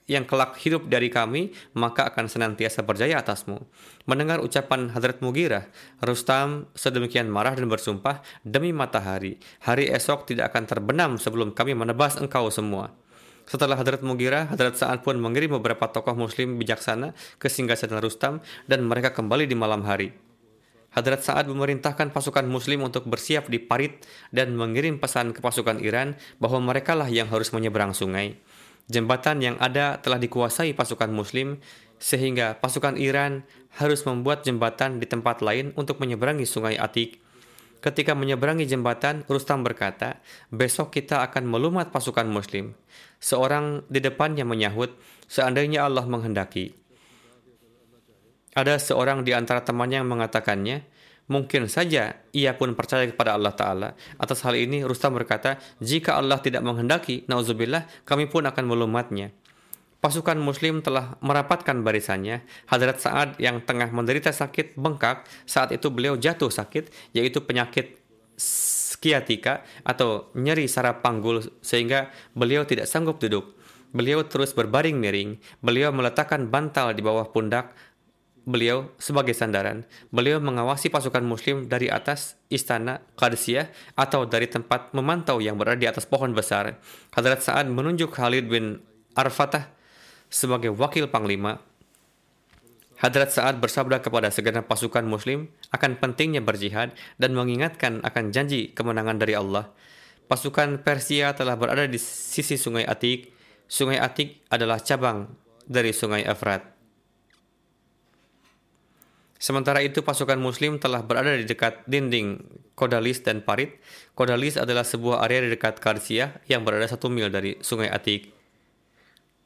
yang kelak hidup dari kami, maka akan senantiasa berjaya atasmu. Mendengar ucapan Hadrat Mugirah, Rustam sedemikian marah dan bersumpah, demi matahari, hari esok tidak akan terbenam sebelum kami menebas engkau semua. Setelah Hadrat Mugira, Hadrat Sa'ad pun mengirim beberapa tokoh muslim bijaksana ke singgasana Rustam dan mereka kembali di malam hari. Hadrat Sa'ad memerintahkan pasukan muslim untuk bersiap di parit dan mengirim pesan ke pasukan Iran bahwa mereka lah yang harus menyeberang sungai. Jembatan yang ada telah dikuasai pasukan muslim sehingga pasukan Iran harus membuat jembatan di tempat lain untuk menyeberangi sungai Atik Ketika menyeberangi jembatan, Rustam berkata, besok kita akan melumat pasukan muslim. Seorang di depannya menyahut, seandainya Allah menghendaki. Ada seorang di antara temannya yang mengatakannya, mungkin saja ia pun percaya kepada Allah Ta'ala. Atas hal ini, Rustam berkata, jika Allah tidak menghendaki, nauzubillah, kami pun akan melumatnya. Pasukan muslim telah merapatkan barisannya. Hadrat Sa'ad yang tengah menderita sakit bengkak, saat itu beliau jatuh sakit, yaitu penyakit skiatika atau nyeri saraf panggul sehingga beliau tidak sanggup duduk. Beliau terus berbaring miring. Beliau meletakkan bantal di bawah pundak beliau sebagai sandaran. Beliau mengawasi pasukan muslim dari atas istana Qadisiyah atau dari tempat memantau yang berada di atas pohon besar. Hadrat Sa'ad menunjuk Khalid bin Arfatah sebagai wakil panglima. Hadrat Sa'ad bersabda kepada segenap pasukan muslim akan pentingnya berjihad dan mengingatkan akan janji kemenangan dari Allah. Pasukan Persia telah berada di sisi sungai Atik. Sungai Atik adalah cabang dari sungai Efrat. Sementara itu pasukan muslim telah berada di dekat dinding Kodalis dan Parit. Kodalis adalah sebuah area di dekat Karsia yang berada satu mil dari sungai Atik.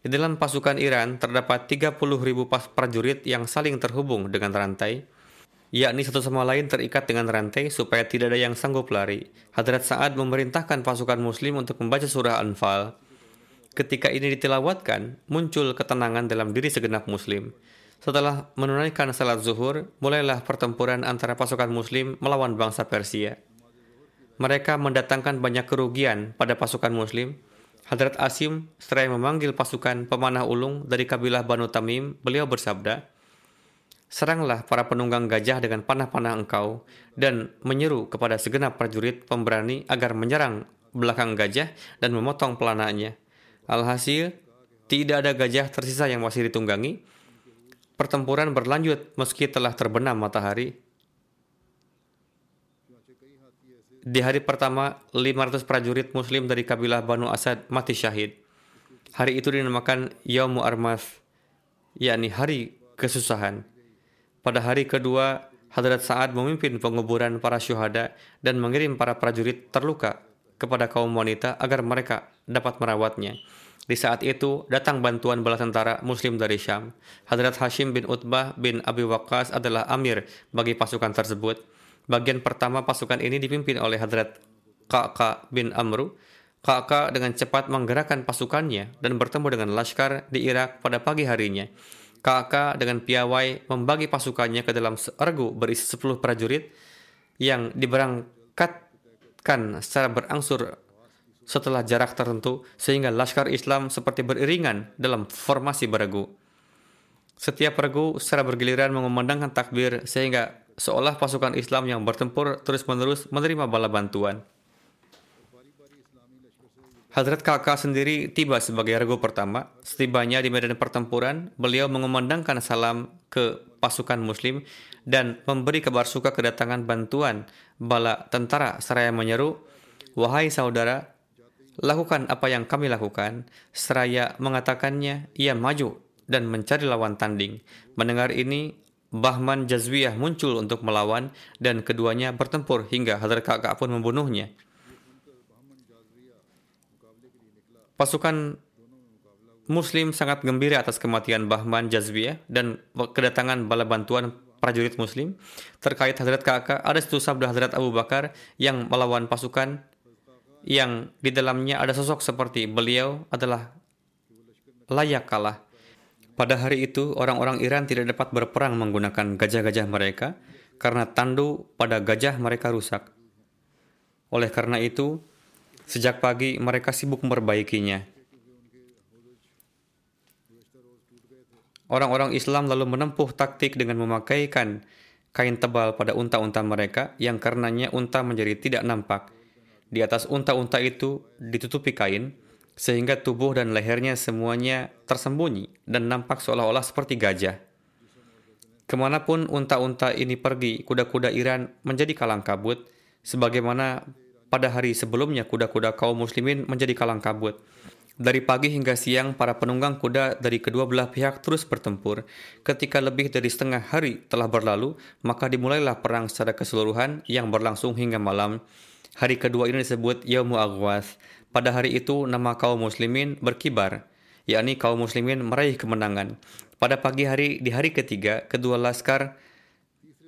Di dalam pasukan Iran terdapat 30 ribu prajurit yang saling terhubung dengan rantai, yakni satu sama lain terikat dengan rantai supaya tidak ada yang sanggup lari. Hadrat Sa'ad memerintahkan pasukan muslim untuk membaca surah Anfal. Ketika ini ditilawatkan, muncul ketenangan dalam diri segenap muslim. Setelah menunaikan salat zuhur, mulailah pertempuran antara pasukan muslim melawan bangsa Persia. Mereka mendatangkan banyak kerugian pada pasukan muslim, Hadrat Asim seraya memanggil pasukan pemanah ulung dari kabilah Banu Tamim, beliau bersabda, Seranglah para penunggang gajah dengan panah-panah engkau dan menyeru kepada segenap prajurit pemberani agar menyerang belakang gajah dan memotong pelananya. Alhasil, tidak ada gajah tersisa yang masih ditunggangi. Pertempuran berlanjut meski telah terbenam matahari Di hari pertama, 500 prajurit muslim dari kabilah Banu Asad mati syahid. Hari itu dinamakan Yaumu Armaf, yakni hari kesusahan. Pada hari kedua, Hadrat Sa'ad memimpin penguburan para syuhada dan mengirim para prajurit terluka kepada kaum wanita agar mereka dapat merawatnya. Di saat itu, datang bantuan bala tentara muslim dari Syam. Hadrat Hashim bin Utbah bin Abi Waqqas adalah amir bagi pasukan tersebut. Bagian pertama pasukan ini dipimpin oleh Hadrat Ka'ka bin Amru. Ka'ka dengan cepat menggerakkan pasukannya dan bertemu dengan Laskar di Irak pada pagi harinya. Ka'ka dengan piawai membagi pasukannya ke dalam regu berisi 10 prajurit yang diberangkatkan secara berangsur setelah jarak tertentu sehingga Laskar Islam seperti beriringan dalam formasi beregu. Setiap regu secara bergiliran mengumandangkan takbir sehingga seolah pasukan Islam yang bertempur terus-menerus menerima bala bantuan. Hadrat Kakak sendiri tiba sebagai regu pertama. Setibanya di medan pertempuran, beliau mengumandangkan salam ke pasukan muslim dan memberi kabar suka kedatangan bantuan bala tentara seraya menyeru, Wahai saudara, lakukan apa yang kami lakukan. Seraya mengatakannya, ia maju dan mencari lawan tanding. Mendengar ini, Bahman Jazwiyah muncul untuk melawan dan keduanya bertempur hingga Hadrat Kakak pun membunuhnya. Pasukan Muslim sangat gembira atas kematian Bahman Jazwiyah dan kedatangan bala bantuan prajurit Muslim. Terkait Hadrat Kakak, ada satu sabda Hadrat Abu Bakar yang melawan pasukan yang di dalamnya ada sosok seperti beliau adalah layak kalah. Pada hari itu, orang-orang Iran tidak dapat berperang menggunakan gajah-gajah mereka karena tandu pada gajah mereka rusak. Oleh karena itu, sejak pagi mereka sibuk memperbaikinya. Orang-orang Islam lalu menempuh taktik dengan memakaikan kain tebal pada unta-unta mereka yang karenanya unta menjadi tidak nampak. Di atas unta-unta itu ditutupi kain, sehingga tubuh dan lehernya semuanya tersembunyi dan nampak seolah-olah seperti gajah. Ke mana pun unta-unta ini pergi, kuda-kuda Iran menjadi kalang kabut, sebagaimana pada hari sebelumnya kuda-kuda kaum muslimin menjadi kalang kabut. Dari pagi hingga siang, para penunggang kuda dari kedua belah pihak terus bertempur. Ketika lebih dari setengah hari telah berlalu, maka dimulailah perang secara keseluruhan yang berlangsung hingga malam. Hari kedua ini disebut Yaumu Aghwas. Pada hari itu nama kaum muslimin berkibar, yakni kaum muslimin meraih kemenangan. Pada pagi hari di hari ketiga, kedua laskar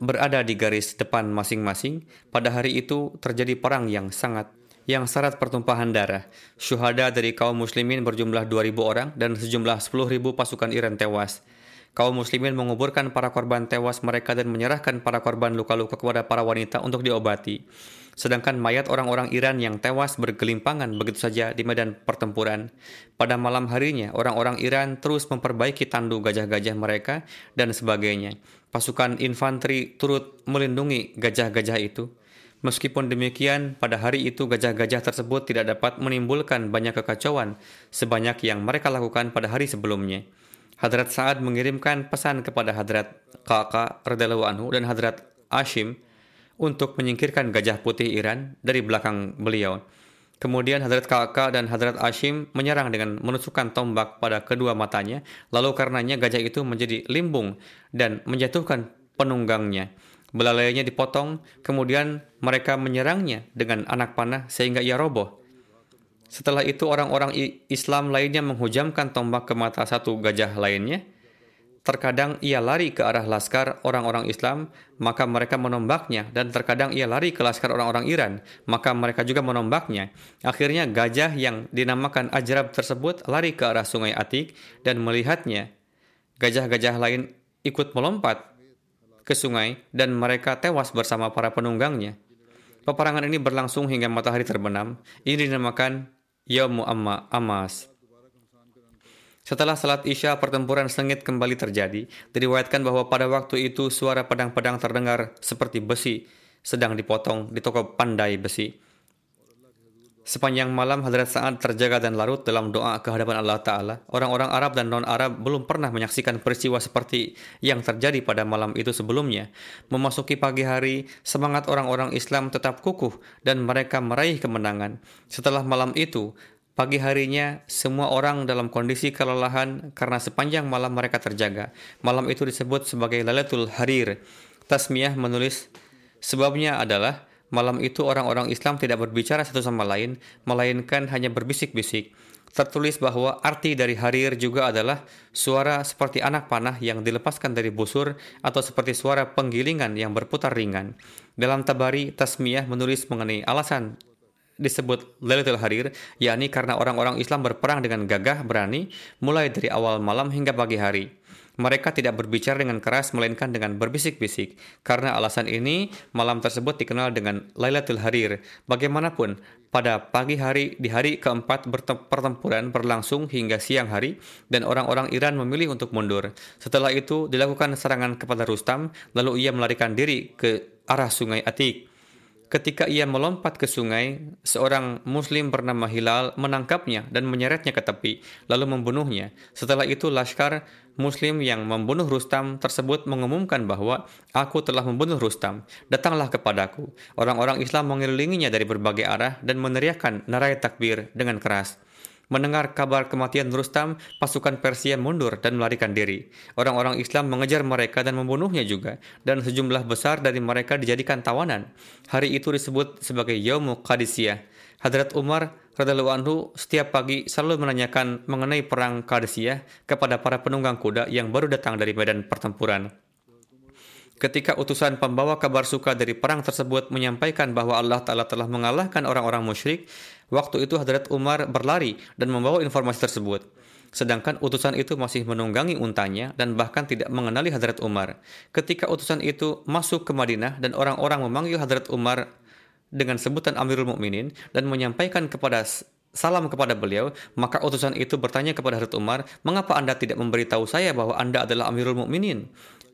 berada di garis depan masing-masing. Pada hari itu terjadi perang yang sangat yang syarat pertumpahan darah. Syuhada dari kaum muslimin berjumlah 2000 orang dan sejumlah 10.000 pasukan Iran tewas. Kaum muslimin menguburkan para korban tewas mereka dan menyerahkan para korban luka-luka kepada para wanita untuk diobati. Sedangkan mayat orang-orang Iran yang tewas bergelimpangan begitu saja di medan pertempuran. Pada malam harinya, orang-orang Iran terus memperbaiki tandu gajah-gajah mereka dan sebagainya. Pasukan infanteri turut melindungi gajah-gajah itu. Meskipun demikian, pada hari itu gajah-gajah tersebut tidak dapat menimbulkan banyak kekacauan sebanyak yang mereka lakukan pada hari sebelumnya. Hadrat Sa'ad mengirimkan pesan kepada Hadrat Kaka radhiyallahu anhu dan Hadrat Ashim untuk menyingkirkan gajah putih Iran dari belakang beliau. Kemudian Hadrat Kaka dan Hadrat Ashim menyerang dengan menusukkan tombak pada kedua matanya, lalu karenanya gajah itu menjadi limbung dan menjatuhkan penunggangnya. Belalainya dipotong, kemudian mereka menyerangnya dengan anak panah sehingga ia roboh. Setelah itu orang-orang Islam lainnya menghujamkan tombak ke mata satu gajah lainnya. Terkadang ia lari ke arah laskar orang-orang Islam, maka mereka menombaknya, dan terkadang ia lari ke laskar orang-orang Iran, maka mereka juga menombaknya. Akhirnya gajah yang dinamakan Ajrab tersebut lari ke arah sungai Atik dan melihatnya. Gajah-gajah lain ikut melompat ke sungai dan mereka tewas bersama para penunggangnya. Peperangan ini berlangsung hingga matahari terbenam. Ini dinamakan Yaumu Amma Amas. Setelah salat Isya, pertempuran sengit kembali terjadi. Diriwayatkan bahwa pada waktu itu suara pedang-pedang terdengar seperti besi sedang dipotong di toko pandai besi. Sepanjang malam Hadrat Sa'ad terjaga dan larut dalam doa ke hadapan Allah Ta'ala. Orang-orang Arab dan non-Arab belum pernah menyaksikan peristiwa seperti yang terjadi pada malam itu sebelumnya. Memasuki pagi hari, semangat orang-orang Islam tetap kukuh dan mereka meraih kemenangan. Setelah malam itu, pagi harinya semua orang dalam kondisi kelelahan karena sepanjang malam mereka terjaga. Malam itu disebut sebagai Lailatul Harir. Tasmiyah menulis, sebabnya adalah Malam itu orang-orang Islam tidak berbicara satu sama lain, melainkan hanya berbisik-bisik. Tertulis bahwa arti dari harir juga adalah suara seperti anak panah yang dilepaskan dari busur atau seperti suara penggilingan yang berputar ringan. Dalam Tabari, Tasmiyah menulis mengenai alasan disebut Lailatul Harir, yakni karena orang-orang Islam berperang dengan gagah berani mulai dari awal malam hingga pagi hari. Mereka tidak berbicara dengan keras melainkan dengan berbisik-bisik. Karena alasan ini, malam tersebut dikenal dengan Lailatul Harir. Bagaimanapun, pada pagi hari di hari keempat pertempuran berlangsung hingga siang hari dan orang-orang Iran memilih untuk mundur. Setelah itu dilakukan serangan kepada Rustam, lalu ia melarikan diri ke arah sungai Atik. Ketika ia melompat ke sungai, seorang muslim bernama Hilal menangkapnya dan menyeretnya ke tepi, lalu membunuhnya. Setelah itu Laskar muslim yang membunuh Rustam tersebut mengumumkan bahwa aku telah membunuh Rustam. Datanglah kepadaku. Orang-orang Islam mengelilinginya dari berbagai arah dan meneriakkan narai takbir dengan keras. Mendengar kabar kematian Rustam, pasukan Persia mundur dan melarikan diri. Orang-orang Islam mengejar mereka dan membunuhnya juga, dan sejumlah besar dari mereka dijadikan tawanan. Hari itu disebut sebagai Yaumu Qadisiyah. Hadrat Umar radhiallahu anhu setiap pagi selalu menanyakan mengenai perang Qadisiyah kepada para penunggang kuda yang baru datang dari medan pertempuran. Ketika utusan pembawa kabar suka dari perang tersebut menyampaikan bahwa Allah Ta'ala telah mengalahkan orang-orang musyrik, Waktu itu Hadrat Umar berlari dan membawa informasi tersebut. Sedangkan utusan itu masih menunggangi untanya dan bahkan tidak mengenali Hadrat Umar. Ketika utusan itu masuk ke Madinah dan orang-orang memanggil Hadrat Umar dengan sebutan Amirul Mukminin dan menyampaikan kepada salam kepada beliau, maka utusan itu bertanya kepada Hadrat Umar, "Mengapa Anda tidak memberitahu saya bahwa Anda adalah Amirul Mukminin?"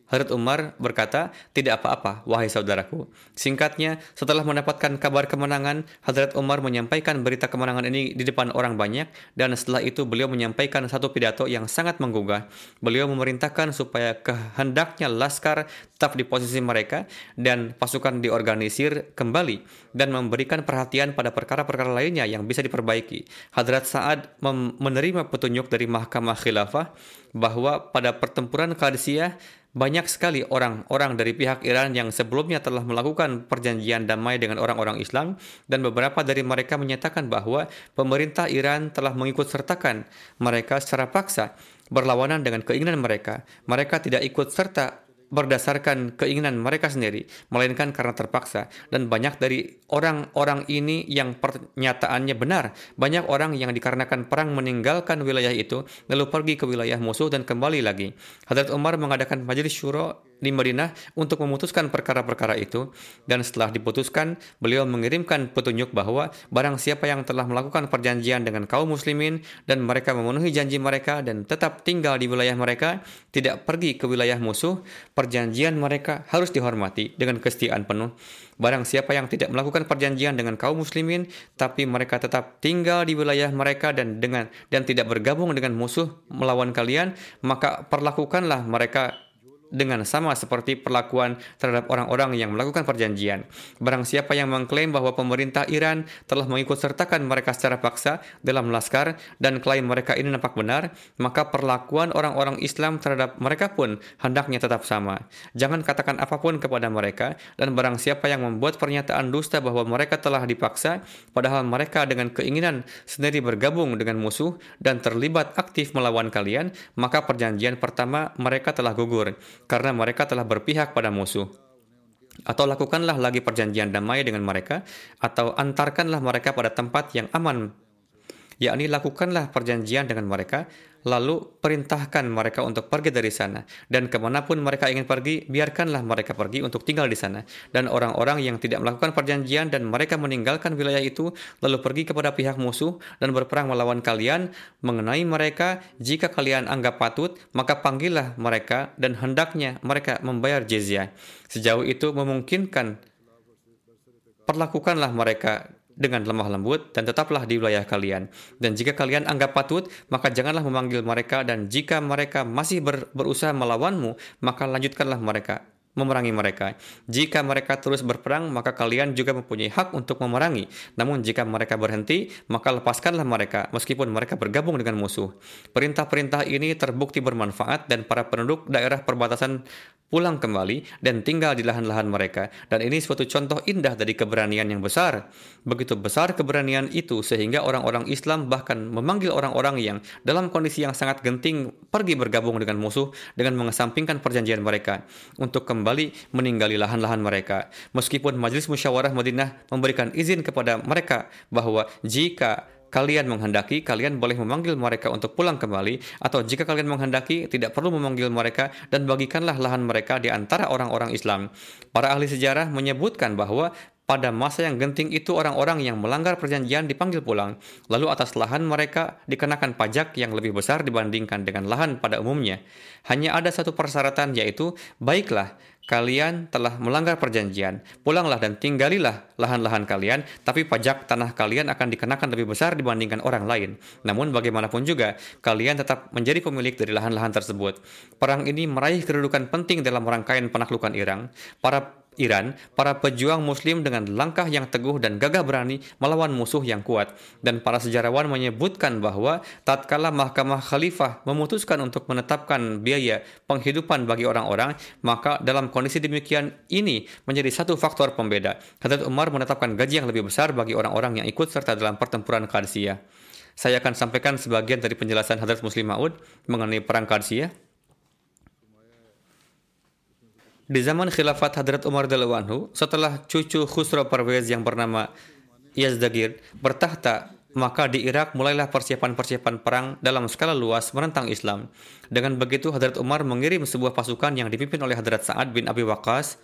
Hadrat Umar berkata, tidak apa-apa, wahai saudaraku. Singkatnya, setelah mendapatkan kabar kemenangan, Hadrat Umar menyampaikan berita kemenangan ini di depan orang banyak, dan setelah itu beliau menyampaikan satu pidato yang sangat menggugah. Beliau memerintahkan supaya kehendaknya laskar tetap di posisi mereka, dan pasukan diorganisir kembali, dan memberikan perhatian pada perkara-perkara lainnya yang bisa diperbaiki. Hadrat Sa'ad menerima petunjuk dari Mahkamah Khilafah bahwa pada pertempuran Qadisiyah banyak sekali orang-orang dari pihak Iran yang sebelumnya telah melakukan perjanjian damai dengan orang-orang Islam dan beberapa dari mereka menyatakan bahwa pemerintah Iran telah mengikut sertakan mereka secara paksa berlawanan dengan keinginan mereka. Mereka tidak ikut serta berdasarkan keinginan mereka sendiri, melainkan karena terpaksa. Dan banyak dari orang-orang ini yang pernyataannya benar. Banyak orang yang dikarenakan perang meninggalkan wilayah itu, lalu pergi ke wilayah musuh dan kembali lagi. Hadrat Umar mengadakan majelis syuro di Madinah untuk memutuskan perkara-perkara itu. Dan setelah diputuskan beliau mengirimkan petunjuk bahwa barang siapa yang telah melakukan perjanjian dengan kaum muslimin dan mereka memenuhi janji mereka dan tetap tinggal di wilayah mereka tidak pergi ke wilayah musuh perjanjian mereka harus dihormati dengan kesetiaan penuh. Barang siapa yang tidak melakukan perjanjian dengan kaum muslimin tapi mereka tetap tinggal di wilayah mereka dan dengan dan tidak bergabung dengan musuh melawan kalian maka perlakukanlah mereka dengan sama seperti perlakuan terhadap orang-orang yang melakukan perjanjian. Barang siapa yang mengklaim bahwa pemerintah Iran telah mengikut sertakan mereka secara paksa dalam laskar dan klaim mereka ini nampak benar, maka perlakuan orang-orang Islam terhadap mereka pun hendaknya tetap sama. Jangan katakan apa pun kepada mereka dan barang siapa yang membuat pernyataan dusta bahwa mereka telah dipaksa padahal mereka dengan keinginan sendiri bergabung dengan musuh dan terlibat aktif melawan kalian, maka perjanjian pertama mereka telah gugur karena mereka telah berpihak pada musuh. Atau lakukanlah lagi perjanjian damai dengan mereka, atau antarkanlah mereka pada tempat yang aman, yakni lakukanlah perjanjian dengan mereka, lalu perintahkan mereka untuk pergi dari sana. Dan ke mana pun mereka ingin pergi, biarkanlah mereka pergi untuk tinggal di sana. Dan orang-orang yang tidak melakukan perjanjian dan mereka meninggalkan wilayah itu, lalu pergi kepada pihak musuh dan berperang melawan kalian, mengenai mereka, jika kalian anggap patut, maka panggillah mereka dan hendaknya mereka membayar jizyah. Sejauh itu memungkinkan perlakukanlah mereka dengan lemah lembut dan tetaplah di wilayah kalian. Dan jika kalian anggap patut, maka janganlah memanggil mereka dan jika mereka masih ber, berusaha melawanmu, maka lanjutkanlah mereka memerangi mereka. Jika mereka terus berperang, maka kalian juga mempunyai hak untuk memerangi. Namun jika mereka berhenti, maka lepaskanlah mereka meskipun mereka bergabung dengan musuh. Perintah-perintah ini terbukti bermanfaat dan para penduduk daerah perbatasan pulang kembali dan tinggal di lahan-lahan mereka. Dan ini suatu contoh indah dari keberanian yang besar. Begitu besar keberanian itu sehingga orang-orang Islam bahkan memanggil orang-orang yang dalam kondisi yang sangat genting pergi bergabung dengan musuh dengan mengesampingkan perjanjian mereka untuk kembali meninggali lahan-lahan mereka. Meskipun Majelis Musyawarah Madinah memberikan izin kepada mereka bahwa jika kalian menghendaki, kalian boleh memanggil mereka untuk pulang kembali, atau jika kalian menghendaki, tidak perlu memanggil mereka dan bagikanlah lahan mereka di antara orang-orang Islam. Para ahli sejarah menyebutkan bahwa pada masa yang genting itu orang-orang yang melanggar perjanjian dipanggil pulang, lalu atas lahan mereka dikenakan pajak yang lebih besar dibandingkan dengan lahan pada umumnya. Hanya ada satu persyaratan yaitu, baiklah, kalian telah melanggar perjanjian, pulanglah dan tinggalilah lahan-lahan kalian, tapi pajak tanah kalian akan dikenakan lebih besar dibandingkan orang lain. Namun bagaimanapun juga, kalian tetap menjadi pemilik dari lahan-lahan tersebut. Perang ini meraih kedudukan penting dalam rangkaian penaklukan Iran. Para Iran, para pejuang muslim dengan langkah yang teguh dan gagah berani melawan musuh yang kuat. Dan para sejarawan menyebutkan bahwa tatkala mahkamah khalifah memutuskan untuk menetapkan biaya penghidupan bagi orang-orang, maka dalam kondisi demikian ini menjadi satu faktor pembeda. Hadrat Umar menetapkan gaji yang lebih besar bagi orang-orang yang ikut serta dalam pertempuran Qadisiyah. Saya akan sampaikan sebagian dari penjelasan Hadrat Muslim Maud mengenai perang Qadisiyah. Di zaman khilafat Hadrat Umar Anhu, setelah cucu Khusro Parvez yang bernama Yazdagir bertahta, maka di Irak mulailah persiapan-persiapan perang dalam skala luas menentang Islam. Dengan begitu, Hadrat Umar mengirim sebuah pasukan yang dipimpin oleh Hadrat Sa'ad bin Abi Waqqas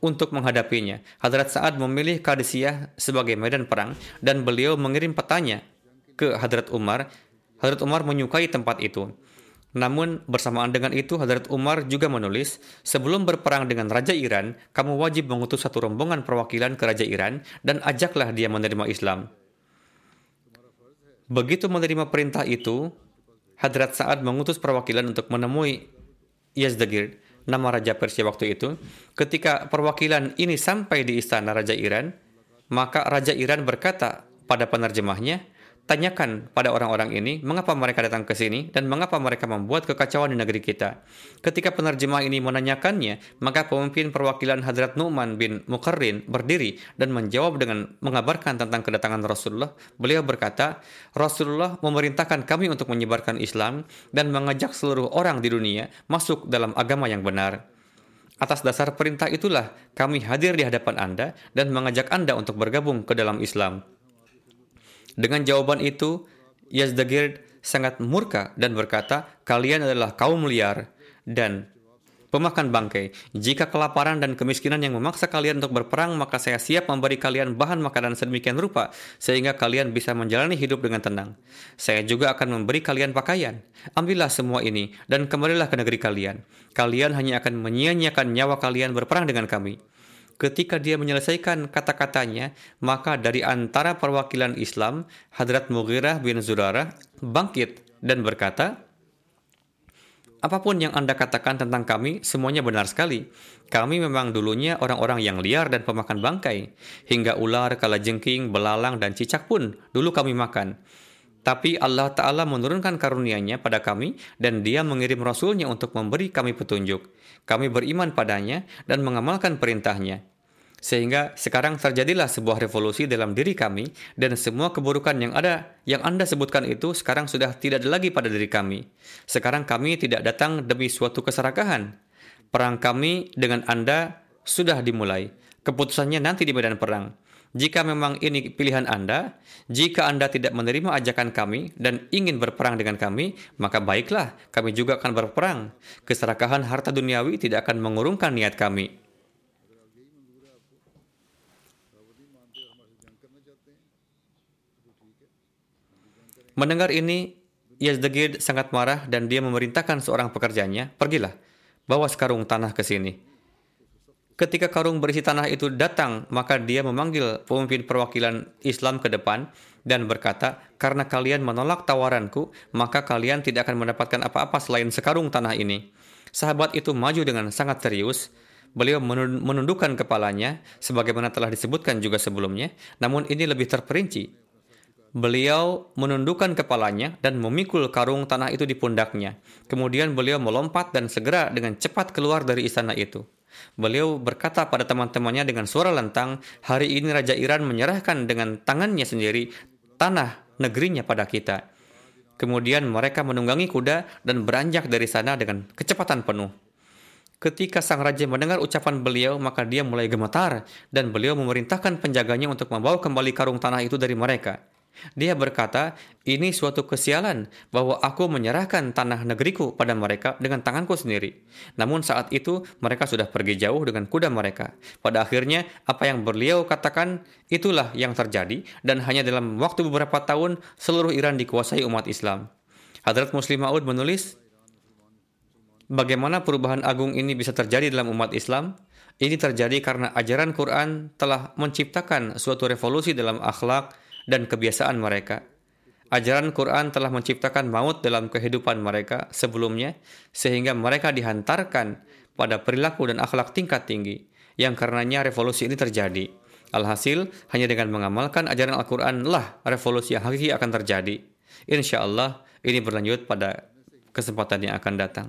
untuk menghadapinya. Hadrat Sa'ad memilih Qadisiyah sebagai medan perang dan beliau mengirim petanya ke Hadrat Umar. Hadrat Umar menyukai tempat itu. Namun bersamaan dengan itu Hadrat Umar juga menulis, sebelum berperang dengan Raja Iran, kamu wajib mengutus satu rombongan perwakilan ke Raja Iran dan ajaklah dia menerima Islam. Begitu menerima perintah itu, Hadrat Sa'ad mengutus perwakilan untuk menemui Yazdagir, nama Raja Persia waktu itu. Ketika perwakilan ini sampai di istana Raja Iran, maka Raja Iran berkata pada penerjemahnya, Tanyakan pada orang-orang ini mengapa mereka datang ke sini dan mengapa mereka membuat kekacauan di negeri kita. Ketika penerjemah ini menanyakannya, maka pemimpin perwakilan Hadrat Nu'man bin Mukarrin berdiri dan menjawab dengan mengabarkan tentang kedatangan Rasulullah. Beliau berkata, Rasulullah memerintahkan kami untuk menyebarkan Islam dan mengajak seluruh orang di dunia masuk dalam agama yang benar. Atas dasar perintah itulah kami hadir di hadapan Anda dan mengajak Anda untuk bergabung ke dalam Islam. Dengan jawaban itu, Yazdagir sangat murka dan berkata, kalian adalah kaum liar dan pemakan bangkai. Jika kelaparan dan kemiskinan yang memaksa kalian untuk berperang, maka saya siap memberi kalian bahan makanan sedemikian rupa, sehingga kalian bisa menjalani hidup dengan tenang. Saya juga akan memberi kalian pakaian. Ambillah semua ini, dan kembalilah ke negeri kalian. Kalian hanya akan menyia-nyiakan nyawa kalian berperang dengan kami. Ketika dia menyelesaikan kata-katanya, maka dari antara perwakilan Islam, Hadrat Mughirah bin Zurarah bangkit dan berkata, Apa pun yang Anda katakan tentang kami, semuanya benar sekali. Kami memang dulunya orang-orang yang liar dan pemakan bangkai. Hingga ular, kalajengking, belalang, dan cicak pun dulu kami makan. Tapi Allah Ta'ala menurunkan karunia-Nya pada kami dan Dia mengirim Rasulnya untuk memberi kami petunjuk. Kami beriman padanya dan mengamalkan perintahnya. Sehingga sekarang terjadilah sebuah revolusi dalam diri kami dan semua keburukan yang ada yang Anda sebutkan itu sekarang sudah tidak ada lagi pada diri kami. Sekarang kami tidak datang demi suatu keserakahan. Perang kami dengan Anda sudah dimulai. Keputusannya nanti di medan perang. Jika memang ini pilihan Anda, jika Anda tidak menerima ajakan kami dan ingin berperang dengan kami, maka baiklah, kami juga akan berperang. Keserakahan harta duniawi tidak akan mengurungkan niat kami. Mendengar ini, Yazdegid sangat marah dan dia memerintahkan seorang pekerjanya, pergilah, bawa sekarung tanah ke sini. Ketika karung berisi tanah itu datang, maka dia memanggil pemimpin perwakilan Islam ke depan dan berkata, karena kalian menolak tawaranku, maka kalian tidak akan mendapatkan apa-apa selain sekarung tanah ini. Sahabat itu maju dengan sangat serius, Beliau menundukkan kepalanya, sebagaimana telah disebutkan juga sebelumnya, namun ini lebih terperinci. Beliau menundukkan kepalanya dan memikul karung tanah itu di pundaknya. Kemudian beliau melompat dan segera dengan cepat keluar dari istana itu. Beliau berkata pada teman-temannya dengan suara lantang, hari ini Raja Iran menyerahkan dengan tangannya sendiri tanah negerinya pada kita. Kemudian mereka menunggangi kuda dan beranjak dari sana dengan kecepatan penuh. Ketika sang raja mendengar ucapan beliau, maka dia mulai gemetar dan beliau memerintahkan penjaganya untuk membawa kembali karung tanah itu dari mereka. Dia berkata, ini suatu kesialan bahwa aku menyerahkan tanah negeriku pada mereka dengan tanganku sendiri. Namun saat itu mereka sudah pergi jauh dengan kuda mereka. Pada akhirnya apa yang beliau katakan itulah yang terjadi dan hanya dalam waktu beberapa tahun seluruh Iran dikuasai umat Islam. Hadrat Muslim Maud menulis, Bagaimana perubahan agung ini bisa terjadi dalam umat Islam? Ini terjadi karena ajaran Quran telah menciptakan suatu revolusi dalam akhlak, dan kebiasaan mereka. Ajaran Quran telah menciptakan maut dalam kehidupan mereka sebelumnya, sehingga mereka dihantarkan pada perilaku dan akhlak tingkat tinggi, yang karenanya revolusi ini terjadi. Alhasil, hanya dengan mengamalkan ajaran Al-Quran lah revolusi yang hakiki akan terjadi. Insya Allah, ini berlanjut pada kesempatan yang akan datang.